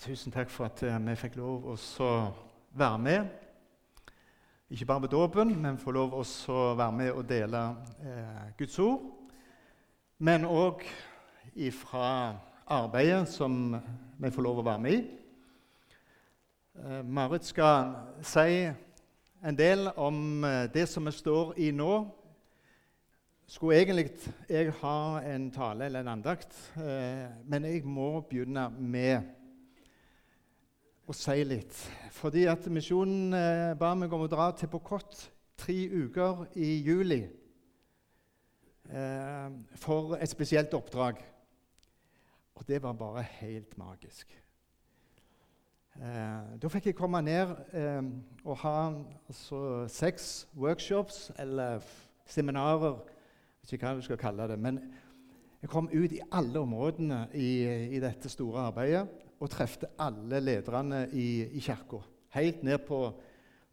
Tusen takk for at eh, vi fikk lov å være med. Ikke bare på dåpen, men få lov å være med og dele eh, Guds ord. Men òg ifra arbeidet som vi får lov å være med i. Eh, Marit skal si en del om eh, det som vi står i nå. Skulle egentlig jeg ha en tale eller en andakt, eh, men jeg må begynne med å si litt. Fordi at Misjonen eh, ba meg om å dra til Pokot tre uker i juli eh, for et spesielt oppdrag. Og det var bare helt magisk. Eh, da fikk jeg komme ned eh, og ha altså, seks workshops eller seminarer. Jeg vet ikke hva du skal kalle det. Men jeg kom ut i alle områdene i, i dette store arbeidet og trefte alle lederne i, i kirka. Helt ned på,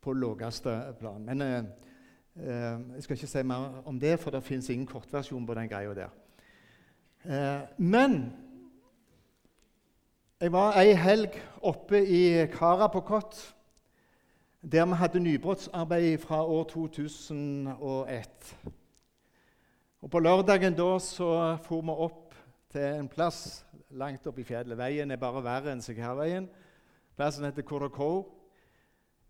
på laveste plan. Men eh, eh, jeg skal ikke si mer om det, for det fins ingen kortversjon på den greia der. Eh, men jeg var ei helg oppe i Kara på Kott, der vi hadde nybrottsarbeid fra år 2001. Og På lørdagen da så for vi opp til en plass langt opp i fjellet. Veien er bare verre enn Sikkerveien. Plassen heter Koroko.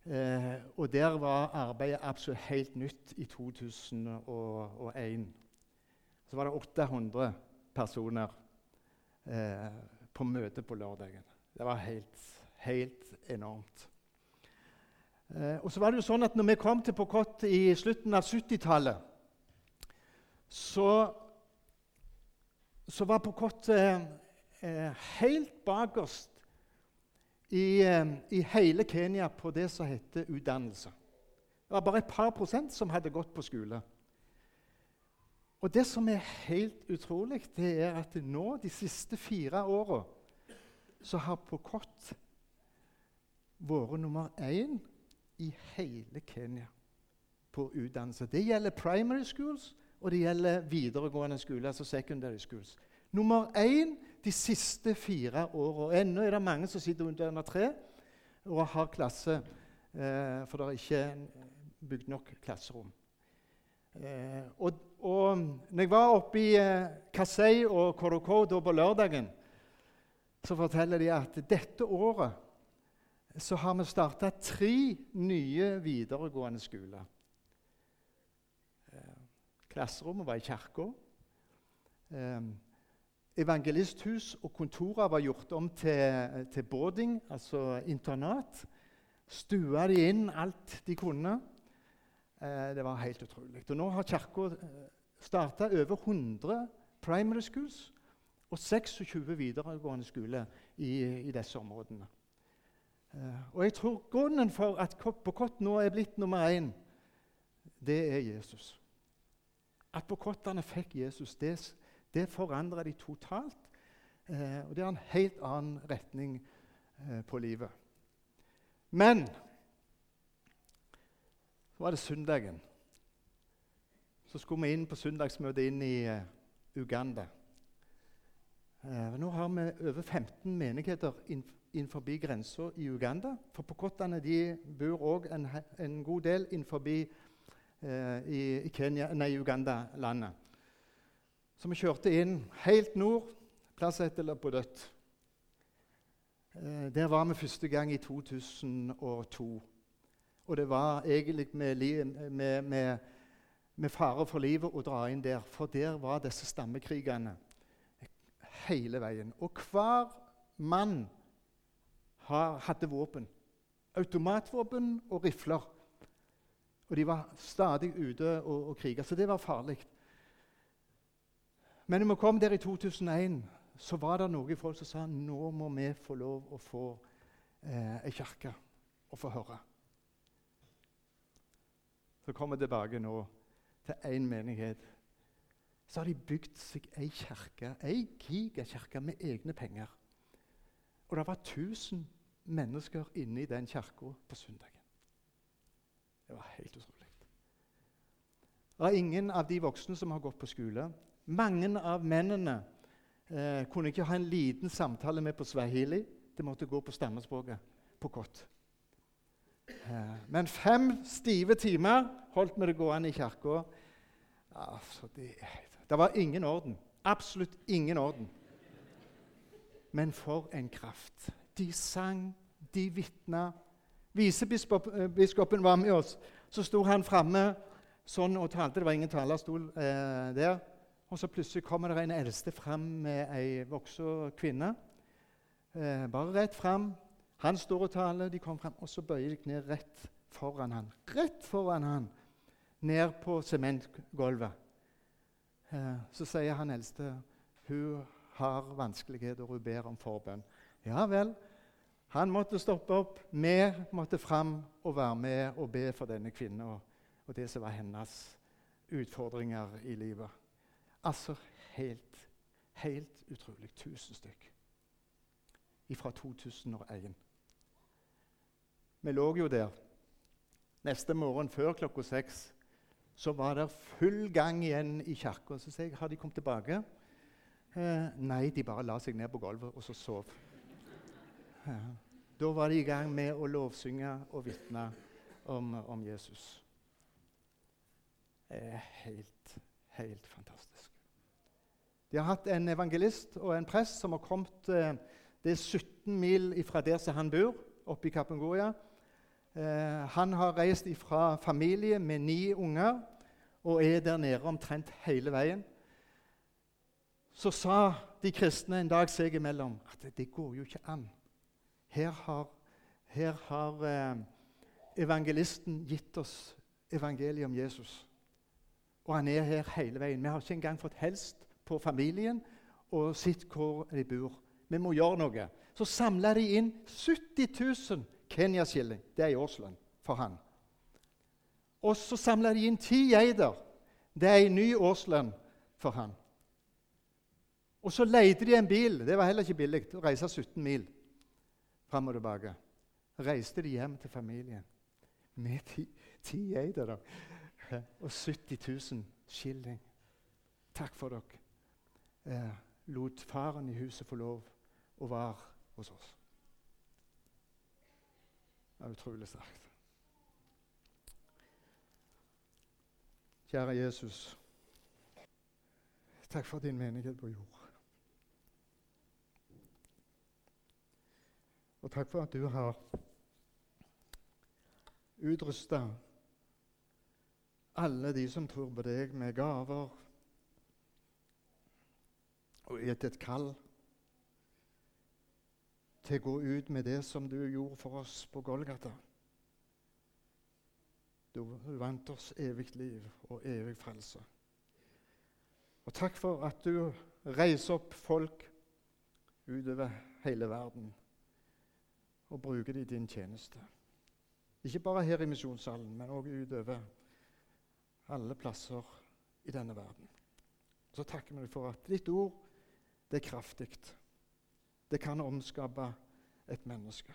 Eh, og der var arbeidet absolutt helt nytt i 2001. Så var det 800 personer eh, på møte på lørdagen. Det var helt, helt enormt. Eh, og så var det jo sånn at når vi kom til Pokot i slutten av 70-tallet, så, så var på kottet eh, helt bakerst i, eh, i, hele Kenya på det som heter utdannelse. Det var bare et par prosent som hadde gått på skole. Og Det som er helt utrolig, det er at nå, de siste fire åra, så har Pokot vært nummer én i hele Kenya på utdannelse. Det gjelder primary schools, og det gjelder videregående skoler, altså secondary schools. Nummer én de siste fire åra. Ennå er det mange som sitter under tre og har klasse, eh, for det er ikke bygd nok klasserom. Eh, og, og når jeg var oppe i eh, Kasei og Koroko på lørdagen, så forteller de at dette året så har vi starta tre nye videregående skoler. Eh, klasserommet var i kirka. Evangelisthus og kontorer var gjort om til, til boarding, altså internat. Stua de inn alt de kunne. Eh, det var helt utrolig. Og nå har Kirka eh, starta over 100 primary schools og 26 videregående skoler i, i disse områdene. Eh, og jeg tror grunnen for at Bokott nå er blitt nummer én, det er Jesus. At bokottene fikk Jesus, det er det forandrer de totalt. Eh, og det er en helt annen retning eh, på livet. Men så var det søndagen. Så skulle vi inn på søndagsmøte inn i uh, Uganda. Uh, nå har vi over 15 menigheter innenfor grensa i Uganda. For pokottene de bor òg en, en, god del innenfor i, i, Kenya, nei, Uganda-landet. Så vi kjørte inn helt nord, plass etter Labodøtt. Eh, der var vi første gang i 2002. Og det var egentlig med, med, med, med fare for livet å dra inn der, for der var disse stammekrigene hele veien. Og hver mann hadde våpen. Automatvåpen og rifler. Og de var stadig ute og, og kriga, så det var farlig. Men når vi kom der i 2001, så var det noen folk som sa nå må vi få lov å få eh, ei kirke og få høre. Så kommer vi tilbake nå til én menighet. Så har de bygd seg ei kirke, ei gigakirke med egne penger. Og det var 1000 mennesker inne i den kirka på søndagen. Det var helt utrolig. Det er ingen av de voksne som har gått på skole. Mange av mennene eh, kunne ikke ha en liten samtale med på swahili. Det måtte gå på stammespråket på kott. Eh, men fem stive timer holdt vi det gående i kirka. Altså, det, det var ingen orden. Absolutt ingen orden. Men for en kraft. De sang, de vitna. Visebiskopen var med oss. Så sto han framme sånn og talte. Det var ingen talerstol eh, der. Og så plutselig kommer det en eldste fram med ei voksen kvinne. Eh, bare rett fram. Han står og taler, de kommer fram, og så bøyer de ned rett foran han. Rett foran han, ned på sementgulvet. Eh, så sier han eldste hun har vanskeligheter, hun ber om forbønn. Ja vel. Han måtte stoppe opp. Vi måtte fram og være med og be for denne kvinnen og, og det som var hennes utfordringer i livet. Altså helt, helt utrolig. Tusen stykk. Fra 2001. Vi lå jo der. Neste morgen før klokka seks så var det full gang igjen i kirka. Så sier jeg har de kommet tilbake. Eh, nei, de bare la seg ned på gulvet og så sov. Ja. Da var de i gang med å lovsynge og vitne om, om, Jesus. Er helt, helt fantastisk. De har hatt en evangelist og en prest som har kommet eh, Det er 17 mil fra der som han bor, oppe i Kapengoya. Eh, han har reist fra familie med ni unger og er der nede omtrent hele veien så sa de kristne en dag seg imellom at det, går jo ikke an. Her har, her har eh, evangelisten gitt oss evangeliet om Jesus. Og han er her hele veien. Vi har ikke engang fått helst på familien og sett hvor de bor. Vi må gjøre noe. Så samla de inn 70 000 kenyaskilling. Det er i årslønn for han. Og så samla de inn ti geiter. Det er en ny årslønn for han. Og så leide de en bil. Det var heller ikke billig å reise 17 mil fram og tilbake. Reiste de hjem til familien med ti, ti geiter og 70 000 skilling. Takk for dere. Eh, lot faren i huset få lov å være hos oss. Det er utrolig sterkt. Kjære Jesus, takk for din menighet på jord. Og takk for at du har utrusta alle de som tror på deg, med gaver og gitt et kall til å gå ut med det som du gjorde for oss på Golgata. Du vant oss evig liv og evig frelse. Og takk for at du reiser opp folk utover hele verden og bruker dem i din tjeneste. Ikke bare her i misjonssalen, men òg utover alle plasser i denne verden. Så takker vi for at ditt ord det er kraftig. Det kan omskape et menneske.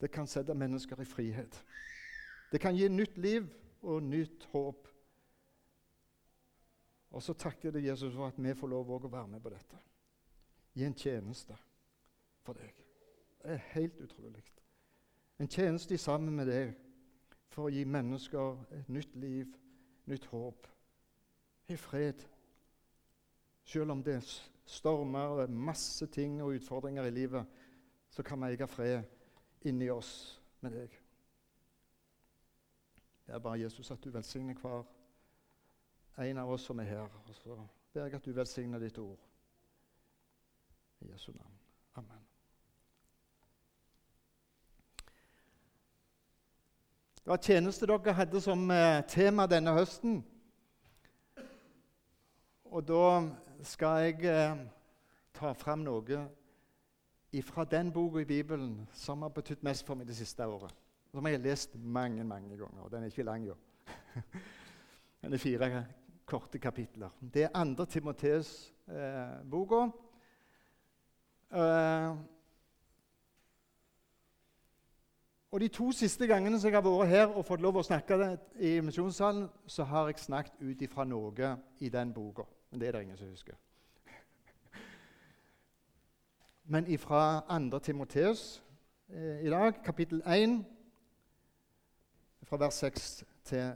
Det kan sette mennesker i frihet. Det kan gi nytt liv og nytt håp. Og så takker jeg Jesus for at vi får lov å være med på dette. Gi en tjeneste for deg. Det er helt utrolig. En tjeneste sammen med deg for å gi mennesker et nytt liv, nytt håp, i fred. Selv om det er stormer og masse ting og utfordringer i livet, så kan vi eie fred inni oss med deg. Det er bare Jesus at du velsigner hver en av oss som er her. Og så ber jeg at du velsigner ditt ord. I Jesu navn. Amen. Det var tjeneste dere hadde som eh, tema denne høsten. Og da skal jeg eh, ta fram noe fra den boka i Bibelen som har betydd mest for meg det siste året. Som jeg har lest mange mange ganger. Den er ikke lang, jo. Den er fire korte kapitler. Det er andre Timoteus-boka. Eh, Og De to siste gangene som jeg har vært her og fått lov å snakke i misjonssalen, så har jeg snakket ut ifra noe i den boka. Men det er det ingen som husker. men ifra 2. Timoteus eh, i dag, kapittel 1, fra vers 6 til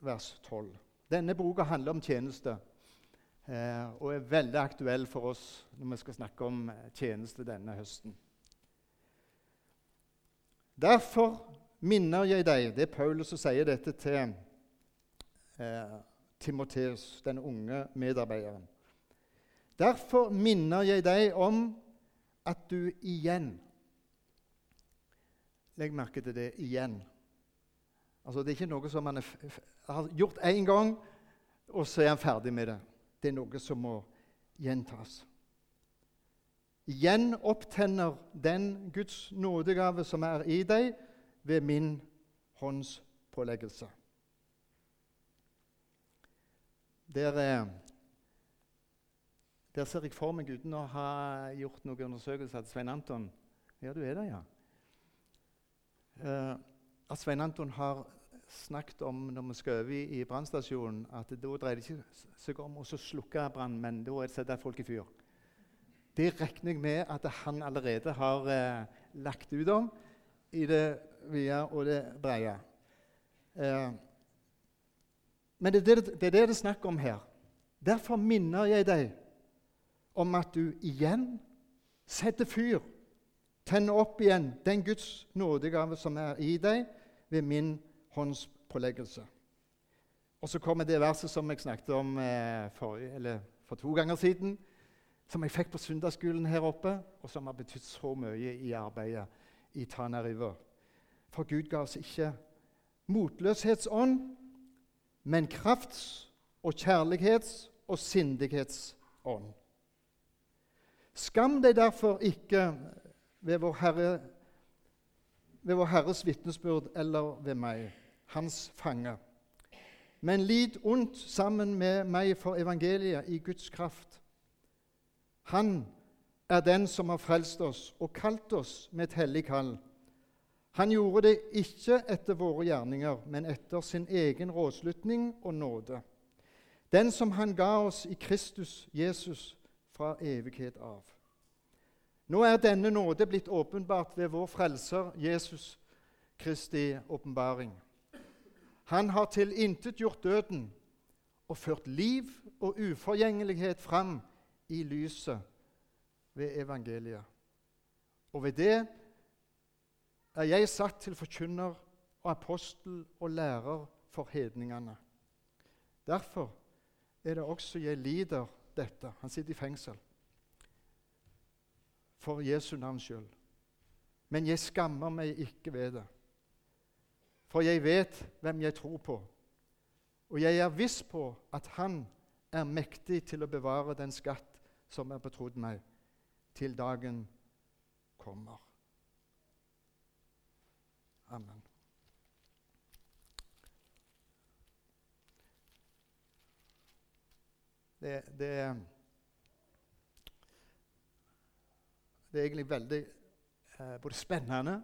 vers 12. Denne boka handler om tjeneste eh, og er veldig aktuell for oss når vi skal snakke om eh, tjeneste denne høsten. Derfor minner jeg deg Det er Paulus som sier dette til eh, Timoteus, den unge medarbeideren. Derfor minner jeg deg om at du igjen Legg merke til det igjen. Altså, det er ikke noe som man har gjort én gang, og så er han ferdig med det. Det er noe som må gjentas. Igjen opptenner den Guds nådegave som er i deg, ved min håndspåleggelse. Der, eh, der ser jeg for meg, uten å ha gjort noen undersøkelser, at Svein Anton Ja, du er der, ja. Uh, at Svein Anton har snakket om når vi skal over i brannstasjonen, at da dreier det ikke seg om å slukke brann, men da er det sette folk i fyr. Det regner jeg med at han allerede har uh, lagt ut om i det vide og det breie. Uh, men det er det, det er det det er snakk om her. Derfor minner jeg deg om at du igjen setter fyr, tenner opp igjen den Guds nådegave som er i deg, ved min håndspåleggelse. Og så kommer det verset som jeg snakket om eh, for, for, to ganger siden, som jeg fikk på søndagsskolen her oppe, og som har betydd så mye i arbeidet i Tana River. For Gud ga oss ikke motløshetsånd, men krafts- og kjærlighets- og sindighetsånd. Skam deg derfor ikke ved vår, Herre, ved vår Herres vitnesbyrd eller ved meg, hans fange. Men lid ondt sammen med meg for evangeliet i Guds kraft. Han er den som har frelst oss og kalt oss med et hellig kall han gjorde det ikke etter våre gjerninger, men etter sin egen rådslutning og nåde. Den som han ga oss i Kristus Jesus fra evighet av. Nå er denne nåde blitt åpenbart ved vår Frelser Jesus Kristi åpenbaring. Han har tilintetgjort døden og ført liv og uforgjengelighet fram i lyset ved evangeliet. Og ved det er jeg satt til forkynner og apostel og lærer for hedningene. Derfor er det også jeg lider dette. Han sitter i fengsel. For Jesu navns skyld. Men jeg skammer meg ikke ved det. For jeg vet hvem jeg tror på, og jeg er viss på at Han er mektig til å bevare den skatt som er betrodd meg, til dagen kommer. Amen. Det, det, det, er egentlig veldig eh, både spennende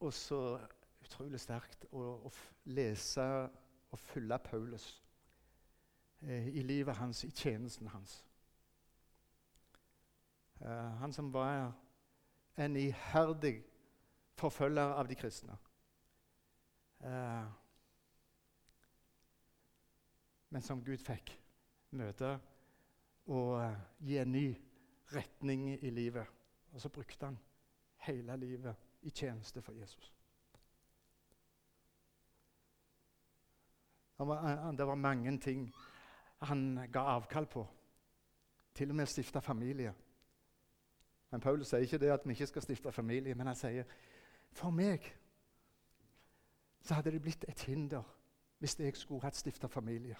og så utrolig sterkt å, å lese og følge Paulus eh, i livet hans, i tjenesten hans. Eh, han som var en iherdig forfølger av de kristne. Eh, men som Gud fikk møte og eh, gi en ny retning i livet. Og så brukte han hele livet i tjeneste for Jesus. Eh, det var mange ting han ga avkall på. Til og med stifte familie. Men Paulus sier ikke det at vi ikke skal stifte familie, men han sier for meg så hadde det blitt et hinder hvis jeg skulle hatt stifta familie.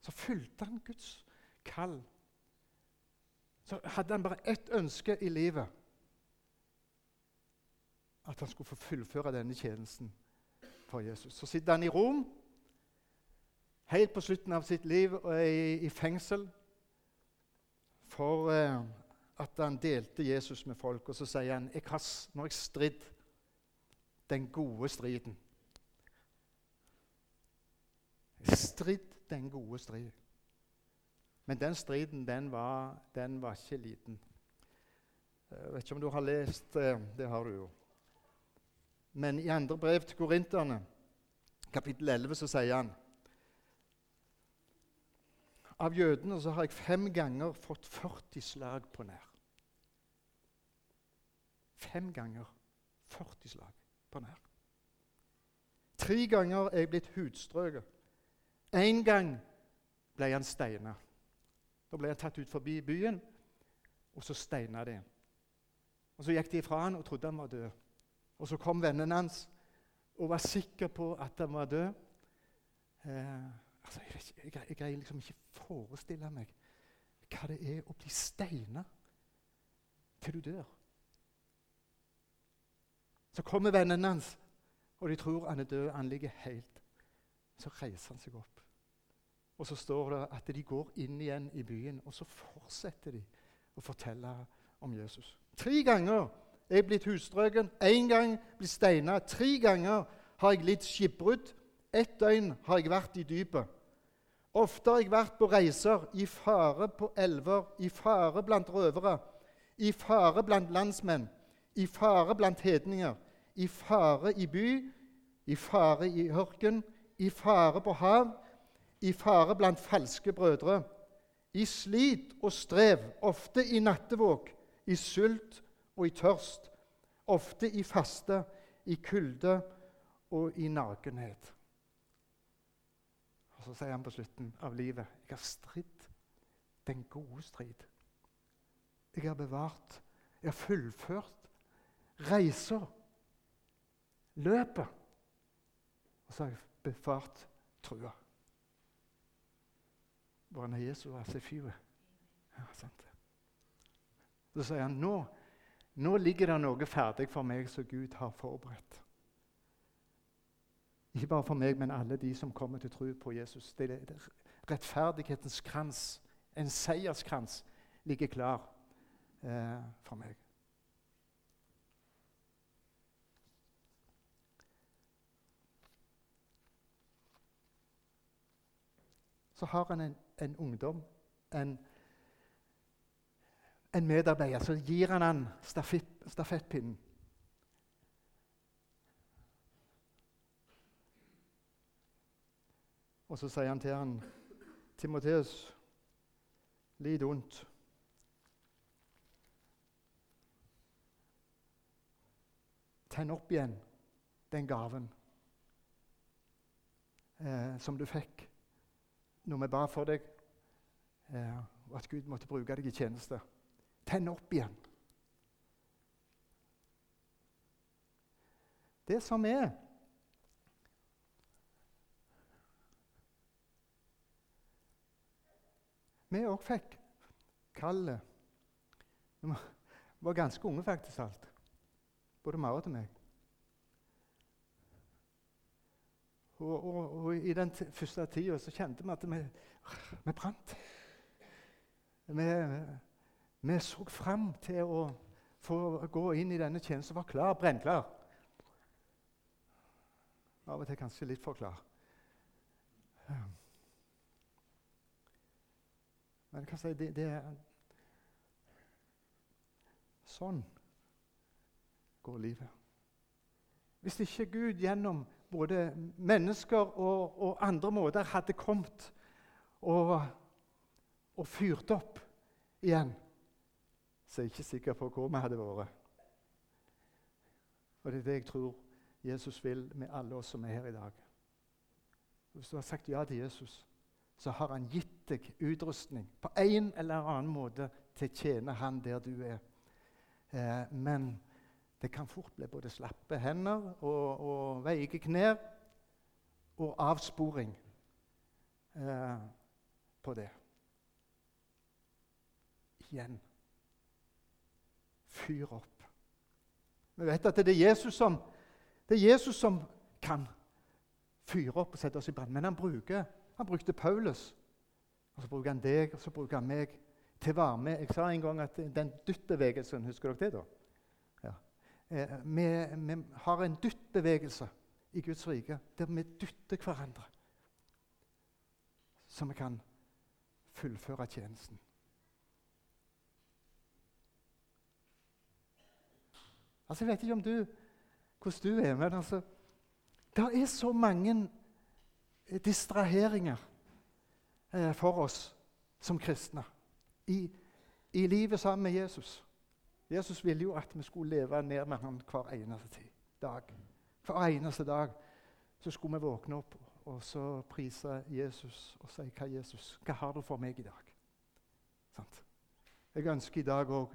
Så fulgte han Guds kall. Så hadde han bare ett ønske i livet. At han skulle få fullføre denne tjenesten for Jesus. Så sitter han i Rom, helt på slutten av sitt liv, og er i, fengsel for eh, at han delte Jesus med folk. Og så sier han jeg har, når jeg stridd den gode striden. Stridd den gode strid. Men den striden, den var, den var ikke liten. Jeg vet ikke om du har lest det. Det har du jo. Men i andre brev til korinterne, kapittel 11, så sier han Av jødene så har jeg fem ganger fått 40 slag på nær. Fem ganger 40 slag på nær. Tre ganger er jeg blitt hudstrøket. Én gang ble han steina. Da ble han tatt ut forbi byen, og så steina de. Og Så gikk de ifra han og trodde han var død. Og Så kom vennen hans og var sikker på at han var død. Eh, altså, jeg greier liksom ikke forestille meg hva det er å bli steina til du dør. Så kommer vennene hans, og de tror han er død. Han ligger helt. Så reiser han seg opp. Og så står det at de går inn igjen i byen, og så fortsetter de å fortelle om Jesus. Tre ganger er jeg blitt husstrøken, én gang blitt steina. Tre ganger har jeg lidd skipbrudd. Ett døgn har jeg vært i dypet. Ofte har jeg vært på reiser, i fare på elver, i fare blant røvere, i fare blant landsmenn, i fare blant hedninger, i fare i by, i fare i hørken, i fare på hav, i fare blant falske brødre, i slit og strev, ofte i nattevåk, i sult og i tørst, ofte i faste, i kulde og i nakenhet. Og Så sier han på slutten av livet jeg har stridd den gode strid. Jeg har bevart, jeg har fullført reiser, løpet. Og så har jeg befart trua. Bare Jesus er så fyr. Ja, sant det. Så sier han nå, nå ligger det noe ferdig for meg som Gud har forberedt. Ikke bare for meg, men alle de som kommer til tro på Jesus. Det er, rettferdighetens krans, en seierskrans, ligger klar eh, for meg. Så har han en, en ungdom, en en medarbeider, så gir han han stafett, stafettpinnen. Og så sier han til han, Timoteus, lid ondt. Tenn opp igjen den gaven eh, som du fikk når vi ba for deg, eh, og at Gud måtte bruke deg i tjeneste. Tenn opp igjen. Det som er Vi òg fikk kallet. Vi var ganske unge, faktisk, alt. Både Marit og meg. Og, og, og, I den første tida så kjente vi at vi, vi brant. Vi, vi så fram til å få gå inn i denne tjenesten og var klar, brennklar. Av og til kanskje litt for klar. Men jeg kan si det, det er Sånn går livet. Hvis ikke Gud gjennom både mennesker og, og andre måter hadde kommet og, og fyrt opp igjen så jeg er ikke sikker på hvor vi hadde vært. Og Det er det jeg tror Jesus vil med alle oss som er her i dag. Hvis du har sagt ja til Jesus, så har han gitt deg utrustning på en eller annen måte til å tjene han der du er. Eh, men det kan fort bli både slappe hender og, og veike knær og avsporing eh, på det. Igjen fyr opp. Vi vet at det er Jesus som, er Jesus som kan fyre opp og sette oss i brann. Men han, bruker, han brukte Paulus. Og så bruker han deg, og så bruker han meg til å være med. Jeg sa en gang at den dyttbevegelsen Husker dere det? da? Eh, vi, vi, har en dyttbevegelse i Guds rike der vi dytter hverandre. Så vi kan fullføre tjenesten. Altså, Jeg vet ikke om du, hvordan du er, men altså, det er så mange eh, distraheringer eh, for oss som kristne i, i, livet sammen med Jesus. Jesus ville jo at vi skulle leve ned med ham hver eneste dag. Hver eneste dag så skulle vi våkne opp og så prise Jesus og si hva Jesus, hva har du for meg i dag? Sant? Jeg ønsker i dag òg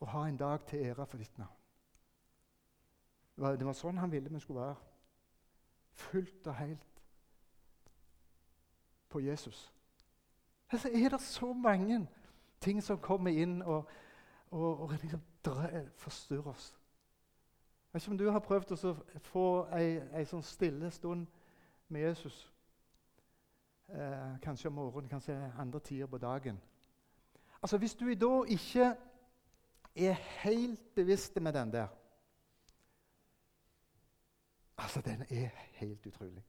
å ha en dag til ære for ditt navn. Det var, det var sånn han ville vi skulle være. Fullt og helt på Jesus. Altså er det så mange ting som kommer inn og, og, og liksom forstyrrer oss. Jeg vet ikke om du har prøvd å få ei, ei sånn stille stund med Jesus. Eh, kanskje om morgenen, kanskje andre tider på dagen. Altså Hvis du da ikke er helt bevisst med den der Altså, den er helt utrolig.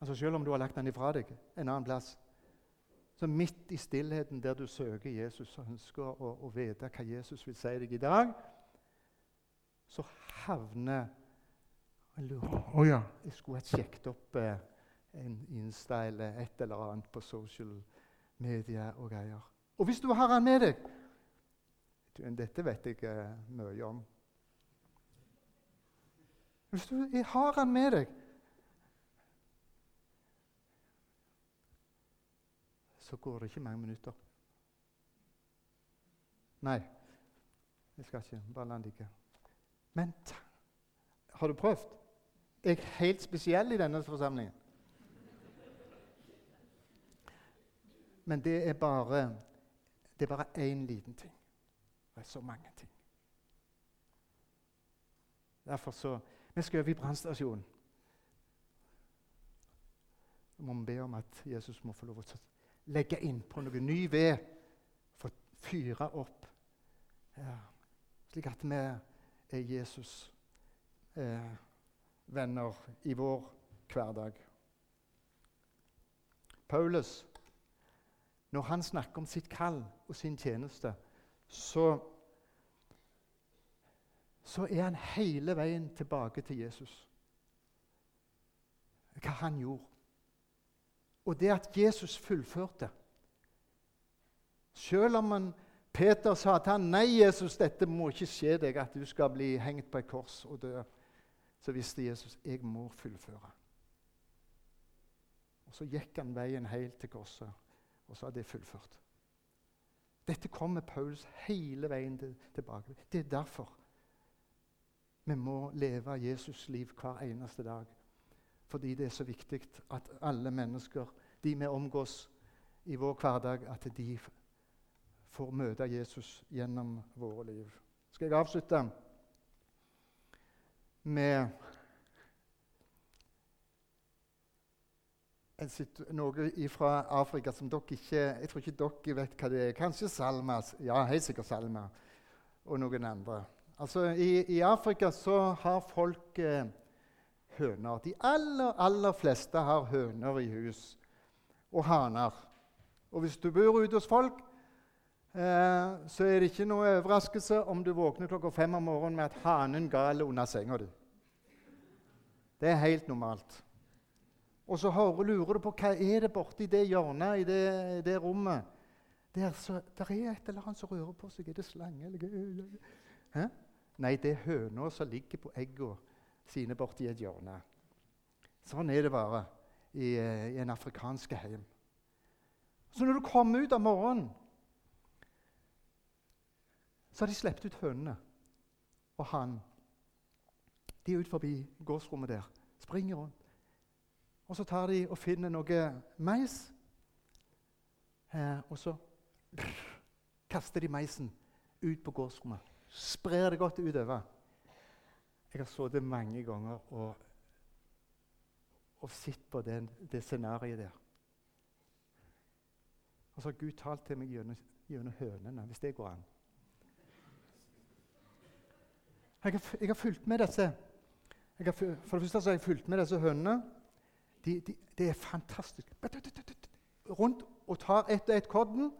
Altså Selv om du har lagt den ifra deg en annen plass, så midt i stillheten der du søker Jesus og ønsker å, å vite hva Jesus vil si deg i dag, så havner Å oh ja, jeg skulle ha sjekket opp eh, en Insta eller et eller annet på social media og greier. Og hvis du har han med deg Dette vet jeg eh, mye om. Hvis du har han med deg Så går det ikke mange minutter. Nei, jeg skal ikke. Bare la den ligge. Men har du prøvd? Jeg er helt spesiell i denne forsamlingen. Men det er bare det er bare én liten ting. Det er så mange ting. Derfor så Vi skal over i brannstasjonen. må vi be om at Jesus må få lov til å legge inn på noe ny ved. For å fyre opp. Ja, slik at vi er Jesus eh, venner i vår hverdag. Paulus når han snakker om sitt kall og sin tjeneste, så, så er han hele veien tilbake til Jesus. Hva han gjorde. Og det at Jesus fullførte. Selv om han, Peter sa til han, 'Nei, Jesus, dette må ikke skje deg, at du skal bli hengt på et kors og dø', så visste Jesus 'Jeg må fullføre'. Og Så gikk han veien helt til korset og så er det fullført. Dette kommer Paulus hele veien tilbake. Det er derfor vi må leve Jesus' liv hver eneste dag. Fordi det er så viktig at alle mennesker, de vi omgås i vår hverdag, at de får møte Jesus gjennom våre liv. Skal jeg avslutte med noe fra Afrika som dere ikke Jeg tror ikke dere vet hva det er. Kanskje Salma. Ja, helt sikkert Salma. Og noen andre. Altså, i, i Afrika så har folk eh, høner. De aller, aller fleste har høner i hus. Og haner. Og hvis du bor ute hos folk, eh, så er det ikke noe overraskelse om du våkner klokka fem om morgenen med at hanen gal under senga di. Det er helt normalt. Og så lurer du på hva er det borti det hjørnet i det, det rommet. Der, så, der er et eller annet som rører på seg. Er det slange? Eller? Hæ? Nei, det er høna som ligger på eggene sine borti et hjørne. Sånn er det bare i, i en afrikansk heim. Så når du kommer ut om morgenen, så har de sluppet ut hønene og han. De er ut forbi gårdsrommet der, springer rundt. Og så tar de og finner noe mais, eh, og så brr, kaster de meisen ut på gårdsrommet. Sprer det godt utover. Jeg har sittet mange ganger og, og sett på den, det scenarioet der. Og så har Gud talt til meg gjennom, hønene, hvis det går an. Jeg har, jeg har fulgt med disse har, For det første har jeg fulgt med disse hønene de, de, det er fantastisk. Rundt og tar ett og ett kodden.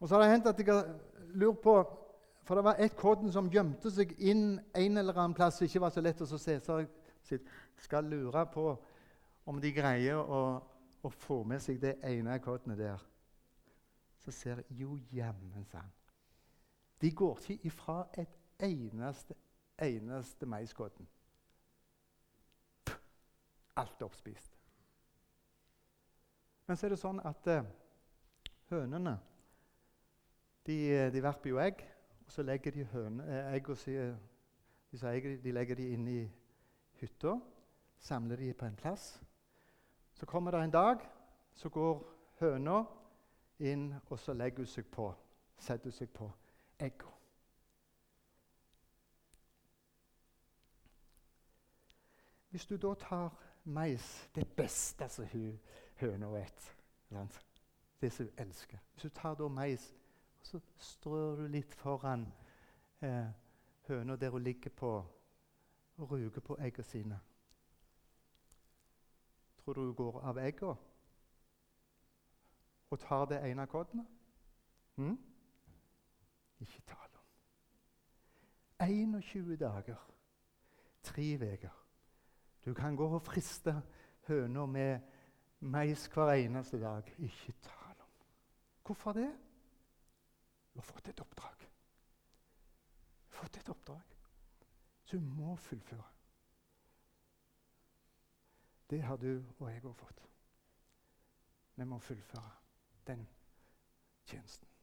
Og så har det hendt at jeg har lurt på For det var et kodden som gjemte seg inn en eller annen plass som ikke var så lett å se. Så jeg skal lure på om de greier å, å få med seg det ene koddet der. Så ser jeg jo jammen sann. De går ikke ifra et eneste, eneste maiskodden. Alt oppspist. Men så er det sånn at uh, hønene de, de verper jo egg, og så legger de høne, eh, egg disse egg, de legger de inn i hytta. Samler de på en plass. Så kommer det en dag, så går høna inn, og så legger hun seg på, setter hun seg på egga. Hvis du da tar mais, det beste som høna vet. Det som hun elsker. Hvis du tar da mais, så strør du litt foran eh, høna der hun ligger på og ruger på eggene sine Tror du hun går av eggene og tar det ene koddet? Hm? Ikke tale om. 21 dager, tre uker. Du kan gå og friste høna med mais hver eneste dag. Ikke tale om. Hvorfor det? Du har fått et oppdrag. Du har fått et oppdrag. som du må fullføre. Det har du og jeg òg fått. Vi må fullføre den tjenesten.